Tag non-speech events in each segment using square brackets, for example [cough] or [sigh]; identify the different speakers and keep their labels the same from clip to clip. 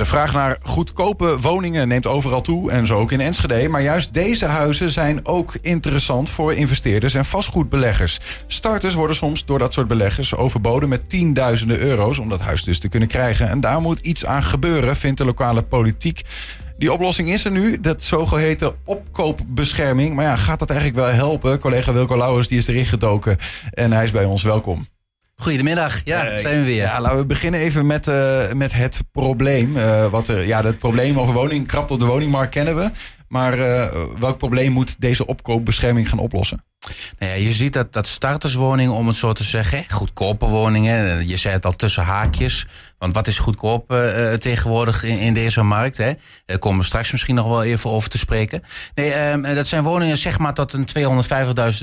Speaker 1: De vraag naar goedkope woningen neemt overal toe en zo ook in Enschede. Maar juist deze huizen zijn ook interessant voor investeerders en vastgoedbeleggers. Starters worden soms door dat soort beleggers overboden met tienduizenden euro's om dat huis dus te kunnen krijgen. En daar moet iets aan gebeuren, vindt de lokale politiek. Die oplossing is er nu, dat zogeheten opkoopbescherming. Maar ja, gaat dat eigenlijk wel helpen? Collega Wilco Lauwers die is erin gedoken en hij is bij ons. Welkom.
Speaker 2: Goedemiddag, ja,
Speaker 1: Eh,
Speaker 2: zijn we weer.
Speaker 1: Ja, laten we beginnen even met, eh, met het probleem. Eh, wat er, ja, het probleem over woning, krapte op de woningmarkt kennen we. Maar eh, welk probleem moet deze opkoopbescherming gaan oplossen?
Speaker 2: Nou ja, je ziet dat, dat starterswoningen, om het zo te zeggen, goedkope woningen. eh, Je zei het al tussen haakjes. Want wat is goedkoop eh, tegenwoordig in, in deze markt? Hè? Daar komen we straks misschien nog wel even over te spreken. Nee, ehm, dat zijn woningen zeg maar tot een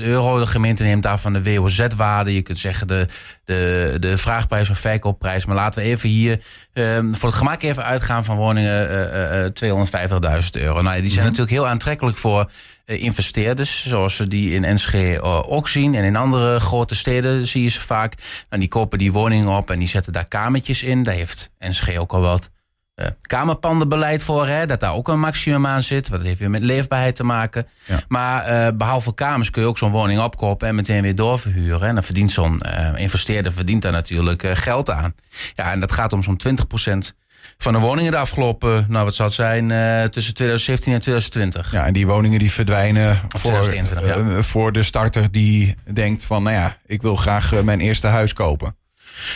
Speaker 2: 250.000 euro. De gemeente neemt daarvan de WOZ-waarde. Je kunt zeggen de, de, de vraagprijs of verkoopprijs. Maar laten we even hier ehm, voor het gemak even uitgaan van woningen eh, eh, 250.000 euro. Nou, die zijn natuurlijk heel aantrekkelijk voor eh, investeerders, zoals ze die in Enschede ook zien. En in andere grote steden zie je ze vaak. Nou, die kopen die woningen op en die zetten daar kamertjes in. Daar heeft Enschede ook al wat eh, kamerpandenbeleid voor. Hè, dat daar ook een maximum aan zit. Wat heeft weer met leefbaarheid te maken.
Speaker 1: Ja.
Speaker 2: Maar eh, behalve kamers kun je ook zo'n woning opkopen en meteen weer doorverhuren. En dan verdient zo'n investeerder verdient daar natuurlijk geld aan. Ja, en dat gaat om zo'n 20% van de woningen de afgelopen, nou wat zal het zijn, eh, tussen 2017 en 2020.
Speaker 1: Ja, en die woningen die verdwijnen voor,
Speaker 2: 2021, ja.
Speaker 1: eh, voor de starter die denkt van... nou ja, ik wil graag eh, mijn eerste huis kopen.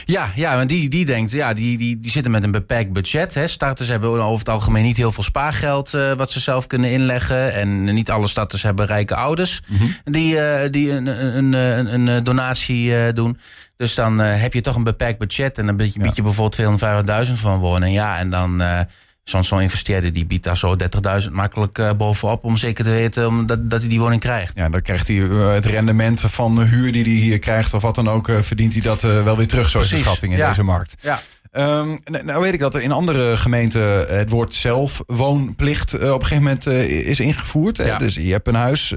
Speaker 2: Ja, ja, want die, die denkt, ja, die, die, die zitten met een beperkt budget. Hè. Starters hebben over het algemeen niet heel veel spaargeld wat ze zelf kunnen inleggen. En niet alle starters hebben rijke ouders die, eh, die een, een, een, een, donatie doen. Dus dan eh, heb je toch een beperkt budget en dan bied je, bied je bijvoorbeeld 250.000 van wonen. Ja, en dan eh zo'n zo'n investeerder die biedt daar zo 30.000 makkelijk eh, bovenop om zeker te weten om dat, dat hij die woning krijgt.
Speaker 1: Ja, dan krijgt hij het rendement van de huur die hij hier krijgt... of wat dan ook, verdient hij dat wel weer terug, zo is de schatting in
Speaker 2: ja.
Speaker 1: deze markt.
Speaker 2: Ja.
Speaker 1: Ehm, nou weet ik dat er in andere gemeenten het woord zelfwoonplicht eh, op een gegeven moment is ingevoerd.
Speaker 2: Ja.
Speaker 1: Dus je hebt een huis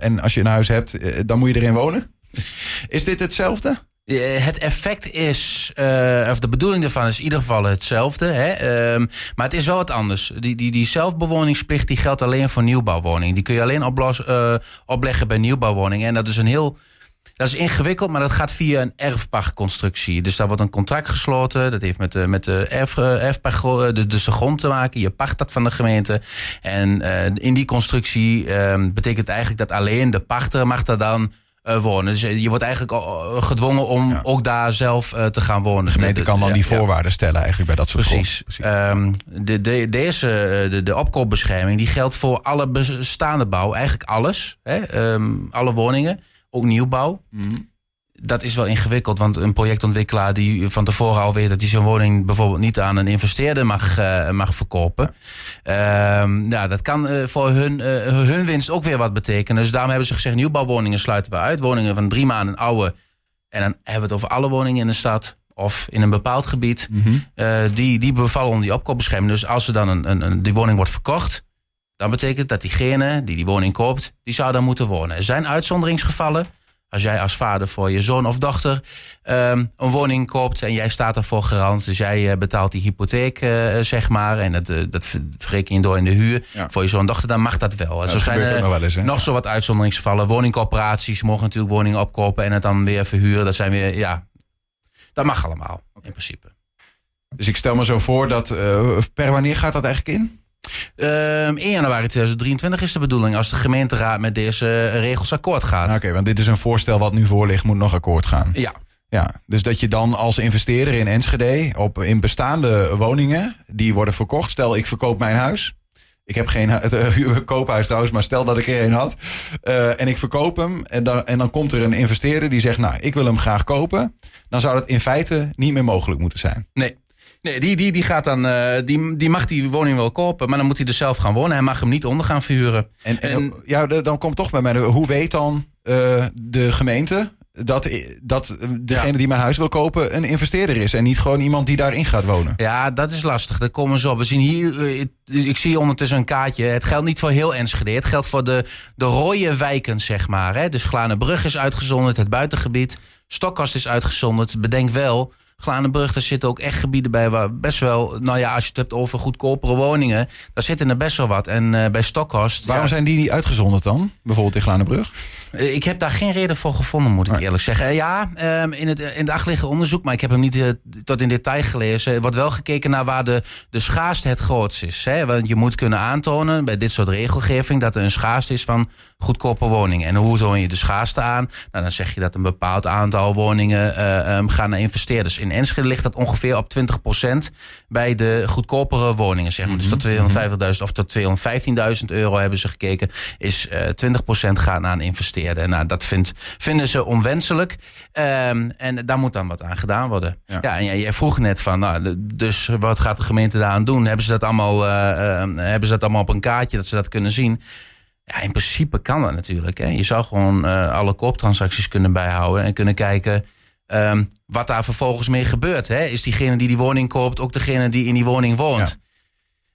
Speaker 1: en als je een huis hebt, dan moet je erin wonen. Is dit hetzelfde?
Speaker 2: Eh, Het effect is, eh, of de bedoeling daarvan is in ieder geval hetzelfde. Hè? Ehm, maar het is wel wat anders. Die, die, die zelfbewoningsplicht die geldt alleen voor nieuwbouwwoningen. Die kun je alleen eh, opleggen bij nieuwbouwwoningen. En dat is een heel. Dat is ingewikkeld, maar dat gaat via een erfpachtconstructie. Dus daar wordt een contract gesloten. Dat heeft met de, met de erf, erfpacht, dus de grond te maken. Je pacht dat van de gemeente. En in die constructie ehm, betekent eigenlijk dat alleen de pachter mag daar dan eh, wonen. Dus je wordt eigenlijk eh, gedwongen om ook daar zelf eh, te gaan wonen.
Speaker 1: De gemeente kan dan
Speaker 2: Ja,
Speaker 1: die
Speaker 2: ja.
Speaker 1: voorwaarden stellen eigenlijk bij dat soort
Speaker 2: Precies.
Speaker 1: grond.
Speaker 2: Ehm, de, de, deze, eh, de, de opkoopbescherming, die geldt voor alle bestaande bouw. Eigenlijk alles. Hè? Ehm, alle woningen. Ook nieuwbouw. Dat is wel ingewikkeld, want een projectontwikkelaar die van tevoren al weet dat hij zijn woning bijvoorbeeld niet aan een investeerder mag, eh, mag verkopen. Ehm, ja, dat kan eh, voor hun, eh, hun winst ook weer wat betekenen. Dus daarom hebben ze gezegd: nieuwbouwwoningen sluiten we uit. Woningen van drie maanden oude. En dan hebben we het over alle woningen in de stad of in een bepaald gebied. eh, die, die bevallen onder die opkoopbescherming. Dus als er dan een, een, een, die woning wordt verkocht, dan betekent dat diegene die die woning koopt, die zou daar moeten wonen. Er zijn uitzonderingsgevallen. Als jij als vader voor je zoon of dochter ehm, een woning koopt en jij staat daarvoor garant, dus jij eh, betaalt die hypotheek, eh, zeg maar, en dat, eh, dat ver- verreken je door in de huur
Speaker 1: Ja.
Speaker 2: voor je zoon of dochter, dan mag dat wel. En
Speaker 1: dat gebeurt ook nog wel eens,
Speaker 2: nog zo wat uitzonderingsgevallen. Woningcorporaties mogen natuurlijk woningen opkopen en het dan weer verhuren. Dat zijn weer, ja, dat mag allemaal in principe.
Speaker 1: Dus ik stel me zo voor dat per wanneer gaat dat eigenlijk in?
Speaker 2: Ehm 1 januari 2023 is de bedoeling als de gemeenteraad met deze regels akkoord gaat.
Speaker 1: Oké, want dit is een voorstel wat nu voor ligt, moet nog akkoord gaan.
Speaker 2: Ja,
Speaker 1: Ja, dus dat je dan als investeerder in Enschede op in bestaande woningen die worden verkocht. Stel, ik verkoop mijn huis. Ik heb geen [laughs] eh, koophuis trouwens, maar stel dat ik er een had. eh, en ik verkoop hem. En dan, en dan komt er een investeerder die zegt: Nou, ik wil hem graag kopen. Dan zou dat in feite niet meer mogelijk moeten zijn.
Speaker 2: nee. Nee, die, die, die, gaat dan, eh, die, die mag die woning wel kopen, maar dan moet hij er zelf gaan wonen. Hij mag hem niet onder gaan verhuren.
Speaker 1: En, en,
Speaker 2: En-
Speaker 1: ja, dan komt toch bij mij: hoe weet dan eh, de gemeente dat, dat degene die mijn huis wil kopen een investeerder is en niet gewoon iemand die daarin gaat wonen?
Speaker 2: Ja, dat is lastig. Daar komen ze op. We zien hier, eh, ik- ik zie ondertussen een kaartje. Het geldt niet voor heel Enschede. Het geldt voor de, de rode wijken, zeg maar. Hè. Dus Glanenbrug is uitgezonderd, het buitengebied. Stokkast is uitgezonderd. Bedenk wel Glanenbrug, daar zitten ook echt gebieden bij waar best wel, nou ja, als je het hebt over goedkopere woningen, daar zitten er best wel wat. En uh, bij Stockhorst.
Speaker 1: Waarom zijn die niet uitgezonderd dan? Bijvoorbeeld in Glanenbrug?
Speaker 2: Eh, ik heb daar geen reden voor gevonden, moet ik eerlijk zeggen. Eh, ja, ehm, in het, in het achterliggende onderzoek, maar ik heb hem niet tot in detail gelezen. wordt wel gekeken naar waar de, de schaarste het grootst is. Hè? Want je moet kunnen aantonen bij dit soort regelgeving dat er een schaarste is van goedkope woningen. En hoe toon je de schaarste aan? Nou, dan zeg je dat een bepaald aantal woningen um, gaan naar investeerders. In Enschede ligt dat ongeveer op 20% bij de goedkopere woningen. Zeg maar. Dus tot 250.000 of tot 215.000 euro hebben ze gekeken. Is uh, 20% gaat naar een investeerder. Nou, dat vindt, vinden ze onwenselijk. Um, en daar moet dan wat aan gedaan worden. Ja, ja en jij vroeg net van, nou, dus wat gaat de gemeente daaraan doen? Hebben ze dat allemaal, uh, hebben ze dat allemaal op een kaartje dat ze dat kunnen zien? Ja, in principe kan dat natuurlijk. Hè. Je zou gewoon uh, alle kooptransacties kunnen bijhouden en kunnen kijken um, wat daar vervolgens mee gebeurt. Hè. Is diegene die die woning koopt ook degene die in die woning woont?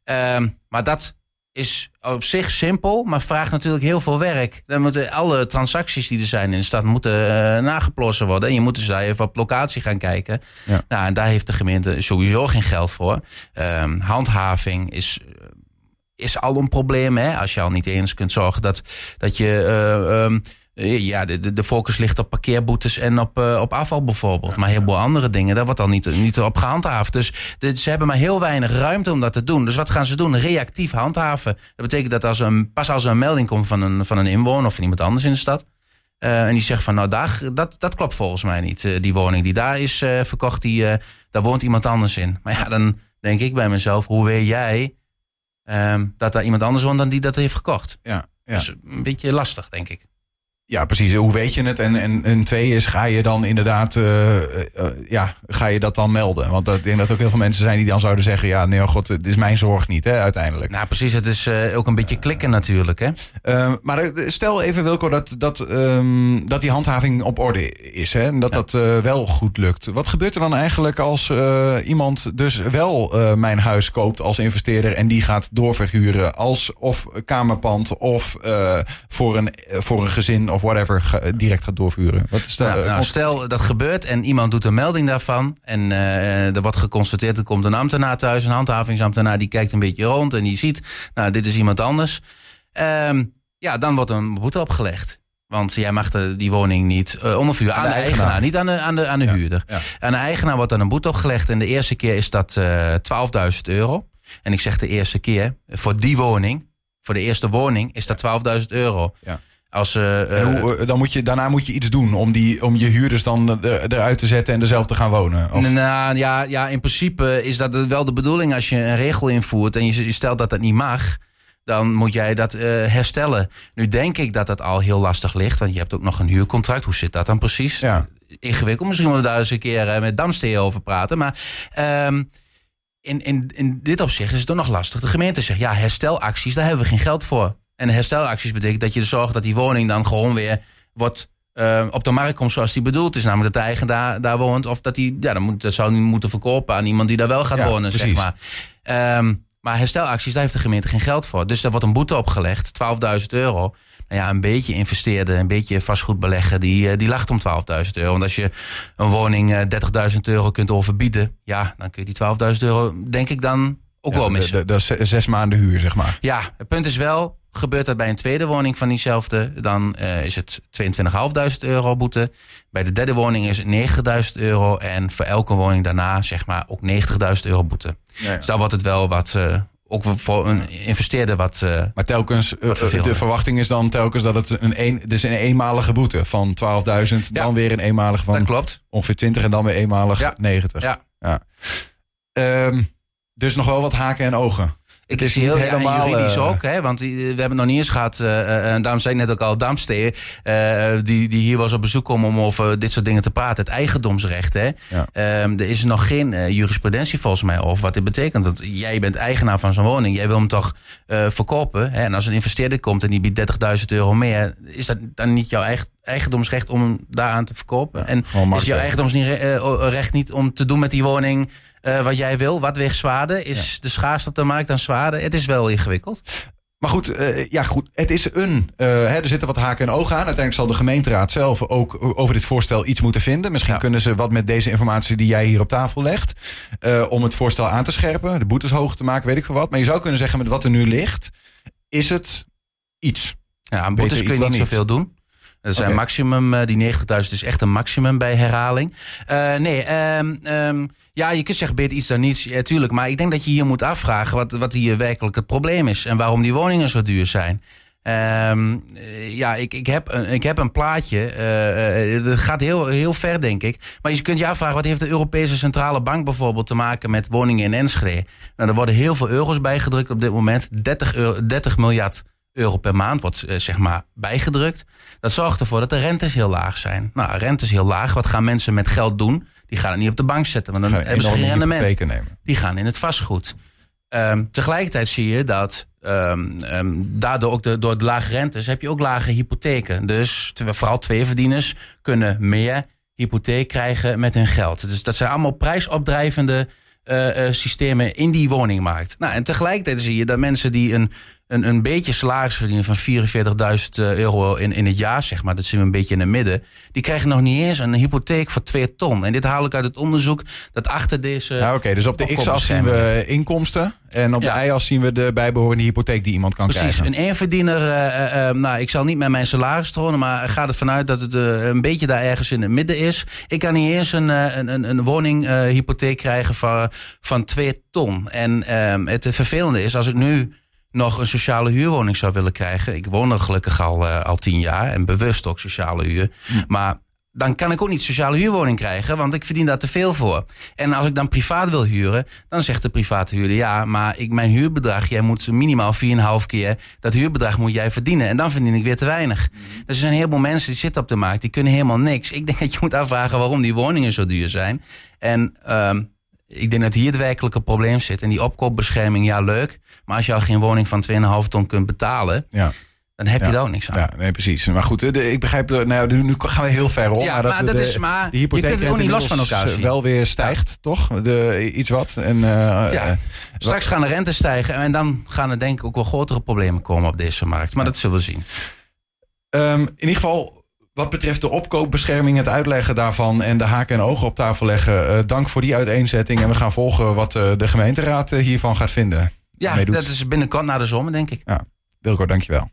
Speaker 2: Ja. Um, maar dat is op zich simpel, maar vraagt natuurlijk heel veel werk. Dan moeten alle transacties die er zijn in de stad moeten uh, nageplossen worden. En je moet dus daar even op locatie gaan kijken. Ja. Nou, en daar heeft de gemeente sowieso geen geld voor. Um, handhaving is is al een probleem. Hè? Als je al niet eens kunt zorgen dat, dat je. Uh, um, ja, de, de focus ligt op parkeerboetes en op, uh, op afval bijvoorbeeld. maar heel veel andere dingen, daar wordt al niet, niet op gehandhaafd. Dus de, ze hebben maar heel weinig ruimte om dat te doen. Dus wat gaan ze doen? Reactief handhaven. Dat betekent dat als een, pas als er een melding komt van een, van een inwoner of van iemand anders in de stad. Uh, en die zegt van nou, daar, dat, dat klopt volgens mij niet. Uh, die woning die daar is verkocht, die, daar woont iemand anders in. Maar ja, dan denk ik bij mezelf, hoe weet jij Um, dat daar iemand anders woont dan die dat heeft gekocht. Ja, ja. Dus een beetje lastig, denk ik.
Speaker 1: Ja, precies. Hoe weet je het? En, en, en twee is, ga je dan inderdaad, uh, uh, ja, ga je dat dan melden? Want ik denk dat ook heel veel mensen zijn die dan zouden zeggen, ja, nee, oh god, het is mijn zorg niet, hè, uiteindelijk.
Speaker 2: Nou, precies. Het is uh, ook een beetje klikken natuurlijk, hè.
Speaker 1: Ehm, maar stel even, Wilco, dat, dat, um, dat die handhaving op orde is, hè, en dat ja. dat wel goed lukt. Wat gebeurt er dan eigenlijk als iemand dus wel mijn huis koopt als investeerder en die gaat doorverhuren als of kamerpand of voor, een, voor een gezin of of whatever ga, direct gaat doorvuren. Wat
Speaker 2: is nou, nou, stel dat gebeurt en iemand doet een melding daarvan. En uh, er wordt geconstateerd, er komt een ambtenaar thuis, een handhavingsambtenaar, die kijkt een beetje rond en die ziet, nou, dit is iemand anders. Um, ja, dan wordt een boete opgelegd. Want jij mag de, die woning niet uh, aan, aan de, de eigenaar. eigenaar. niet aan de, aan de, aan de ja, huurder. Ja. Aan de eigenaar wordt dan een boete opgelegd. En de eerste keer is dat uh, 12.000 euro. En ik zeg de eerste keer, voor die woning, voor de eerste woning, is dat 12.000 euro. Ja. Als, uh,
Speaker 1: hoe, eh, dan moet je, daarna moet je iets doen om, die, om je huurders dan eruit te zetten en er zelf te gaan wonen.
Speaker 2: Of? Nou ja, ja, in principe is dat wel de bedoeling als je een regel invoert en je, je stelt dat dat niet mag. Dan moet jij dat uh, herstellen. Nu denk ik dat dat al heel lastig ligt. Want je hebt ook nog een huurcontract. Hoe zit dat dan precies? Ja. Ingewikkeld. Misschien moeten we daar eens een keer uh, met Damsteer over praten. Maar um, in, in, in dit opzicht is het ook nog lastig. De gemeente zegt, ja, herstelacties, daar hebben we geen geld voor. En herstelacties betekent dat je zorgt dat die woning dan gewoon weer wordt uh, op de markt komt zoals die bedoeld is. Namelijk dat de eigenaar daar woont. Of dat hij, ja, dan moet, dat zou hij moeten verkopen aan iemand die daar wel gaat ja, wonen, precies. zeg maar. Um, maar herstelacties, daar heeft de gemeente geen geld voor. Dus daar wordt een boete opgelegd, 12.000 euro. Nou ja, een beetje investeerden, een beetje vastgoed beleggen, die, die lacht om 12.000 euro. Want als je een woning uh, 30.000 euro kunt overbieden, ja, dan kun je die 12.000 euro, denk ik dan, ook ja, wel missen.
Speaker 1: Dat is zes maanden huur, zeg maar.
Speaker 2: Ja, het punt is wel, Gebeurt dat bij een tweede woning van diezelfde, dan uh, is het 22.500 euro boete. Bij de derde woning is het 90.000 euro. En voor elke woning daarna, zeg maar, ook 90.000 euro boete. Ja, ja. Dus dan wordt het wel wat. Uh, ook voor een investeerder wat. Uh,
Speaker 1: maar telkens, de verwachting is dan telkens dat het een, een, dus een eenmalige boete van 12.000, dan weer een eenmalige van
Speaker 2: dat klopt.
Speaker 1: ongeveer 20 en dan weer eenmalig ja. 90. Ja. ja. Um, dus nog wel wat haken en ogen.
Speaker 2: Ik zie heel helemaal ja, juridisch uh, ook, hè, want we hebben nog niet eens gehad. Uh, en daarom zei ik net ook al, Damstee, uh, die, die hier was op bezoek komen om over dit soort dingen te praten. Het eigendomsrecht, hè. Ja. Um, er is nog geen jurisprudentie volgens mij over wat dit betekent. Dat jij bent eigenaar van zo'n woning, jij wil hem toch verkopen. Hè, en als een investeerder komt en die biedt 30.000 euro meer, is dat dan niet jouw eigen eigendomsrecht om daaraan te verkopen? en is jouw eigendomsrecht niet om te doen met die woning uh, wat jij wil. Wat weegt zwaarder? Is ja. de schaarste op de markt dan zwaarder? Het is wel ingewikkeld.
Speaker 1: Maar goed, uh, ja, goed, het is een. Uh, hè, er zitten wat haken en ogen aan. Uiteindelijk zal de gemeenteraad zelf ook over dit voorstel iets moeten vinden. Misschien ja. kunnen ze wat met deze informatie die jij hier op tafel legt. Om het voorstel aan te scherpen, de boetes hoger te maken, weet ik veel wat. Maar je zou kunnen zeggen, met wat er nu ligt, is het iets.
Speaker 2: Ja, aan boetes kun je niet zoveel doen. Dat is okay. een maximum, uh, die 90.000 is echt een maximum bij herhaling. Uh, nee, um, um, ja, je kunt zeggen beter iets dan niets, ja, tuurlijk. Maar ik denk dat je hier moet afvragen wat, wat hier werkelijk het probleem is. En waarom die woningen zo duur zijn. Um, ja, ik, ik, heb, een, ik heb een plaatje. Uh, dat gaat heel, heel ver, denk ik. Maar je kunt je afvragen, wat heeft de Europese Centrale Bank bijvoorbeeld te maken met woningen in Enschede? Nou, er worden heel veel euro's bijgedrukt op dit moment. 30, euro, 30 miljard euro per maand wordt uh, zeg maar bijgedrukt. Dat zorgt ervoor dat de rentes heel laag zijn. Nou, rentes heel laag. Wat gaan mensen met geld doen? Die gaan het niet op de bank zetten, want dan hebben ze geen rendement. Die gaan in het vastgoed. Um, tegelijkertijd zie je dat um, um, daardoor ook de, door de lage rentes heb je ook lage hypotheken. Dus vooral tweeverdieners kunnen meer hypotheek krijgen met hun geld. Dus dat zijn allemaal prijsopdrijvende uh, uh, systemen in die woningmarkt. Nou, en tegelijkertijd zie je dat mensen die een een, een beetje salaris verdienen van 44.000 euro in, in het jaar, zeg maar. Dat zien we een beetje in het midden. Die krijgen nog niet eens een hypotheek voor 2 ton. En dit haal ik uit het onderzoek dat achter deze.
Speaker 1: Ja, Oké, dus op de x-as zien we inkomsten. En op ja. de y-as zien we de bijbehorende hypotheek die iemand kan
Speaker 2: Precies.
Speaker 1: krijgen.
Speaker 2: Precies, een eenverdiener, uh, uh, nou, ik zal niet met mijn salaris tonen, maar gaat het vanuit dat het een beetje daar ergens in het midden is. Ik kan niet eens een, een, een, een woninghypotheek krijgen van, van 2 ton. En ehm, het vervelende is, als ik nu nog een sociale huurwoning zou willen krijgen. Ik woon er gelukkig al, uh, al tien jaar en bewust ook sociale huur. Hm. Maar dan kan ik ook niet sociale huurwoning krijgen, want ik verdien daar te veel voor. En als ik dan privaat wil huren, dan zegt de private huurder... ja, maar ik, mijn huurbedrag, jij moet minimaal 4,5 keer... dat huurbedrag moet jij verdienen en dan verdien ik weer te weinig. Dus er zijn heel veel mensen die zitten op de markt, die kunnen helemaal niks. Ik denk dat je moet afvragen waarom die woningen zo duur zijn. En... Um, ik denk dat hier het werkelijke probleem zit. En die opkoopbescherming, ja, leuk. Maar als je al geen woning van 2,5 ton kunt betalen. Ja. Dan heb je
Speaker 1: ja.
Speaker 2: er ook niks aan.
Speaker 1: Ja, nee, precies. Maar goed, de, ik begrijp, nou, nu gaan we heel ver op.
Speaker 2: Ja,
Speaker 1: maar dat,
Speaker 2: maar dat
Speaker 1: de,
Speaker 2: is maar.
Speaker 1: De hypotheek
Speaker 2: je kunt het ook niet los van elkaar zien.
Speaker 1: wel weer stijgt, ja. toch? De, iets wat. En, uh,
Speaker 2: ja. Uh, Straks gaan de rentes stijgen. En dan gaan er denk ik ook wel grotere problemen komen op deze markt. Maar dat zullen we zien.
Speaker 1: Um, in ieder geval, wat betreft de opkoopbescherming, het uitleggen daarvan en de haken en ogen op tafel leggen. Uh, dank voor die uiteenzetting. En we gaan volgen wat uh, de gemeenteraad uh, hiervan gaat vinden.
Speaker 2: Ja, dat is binnenkort na de zomer, denk ik.
Speaker 1: Ja, Wilco, dankjewel.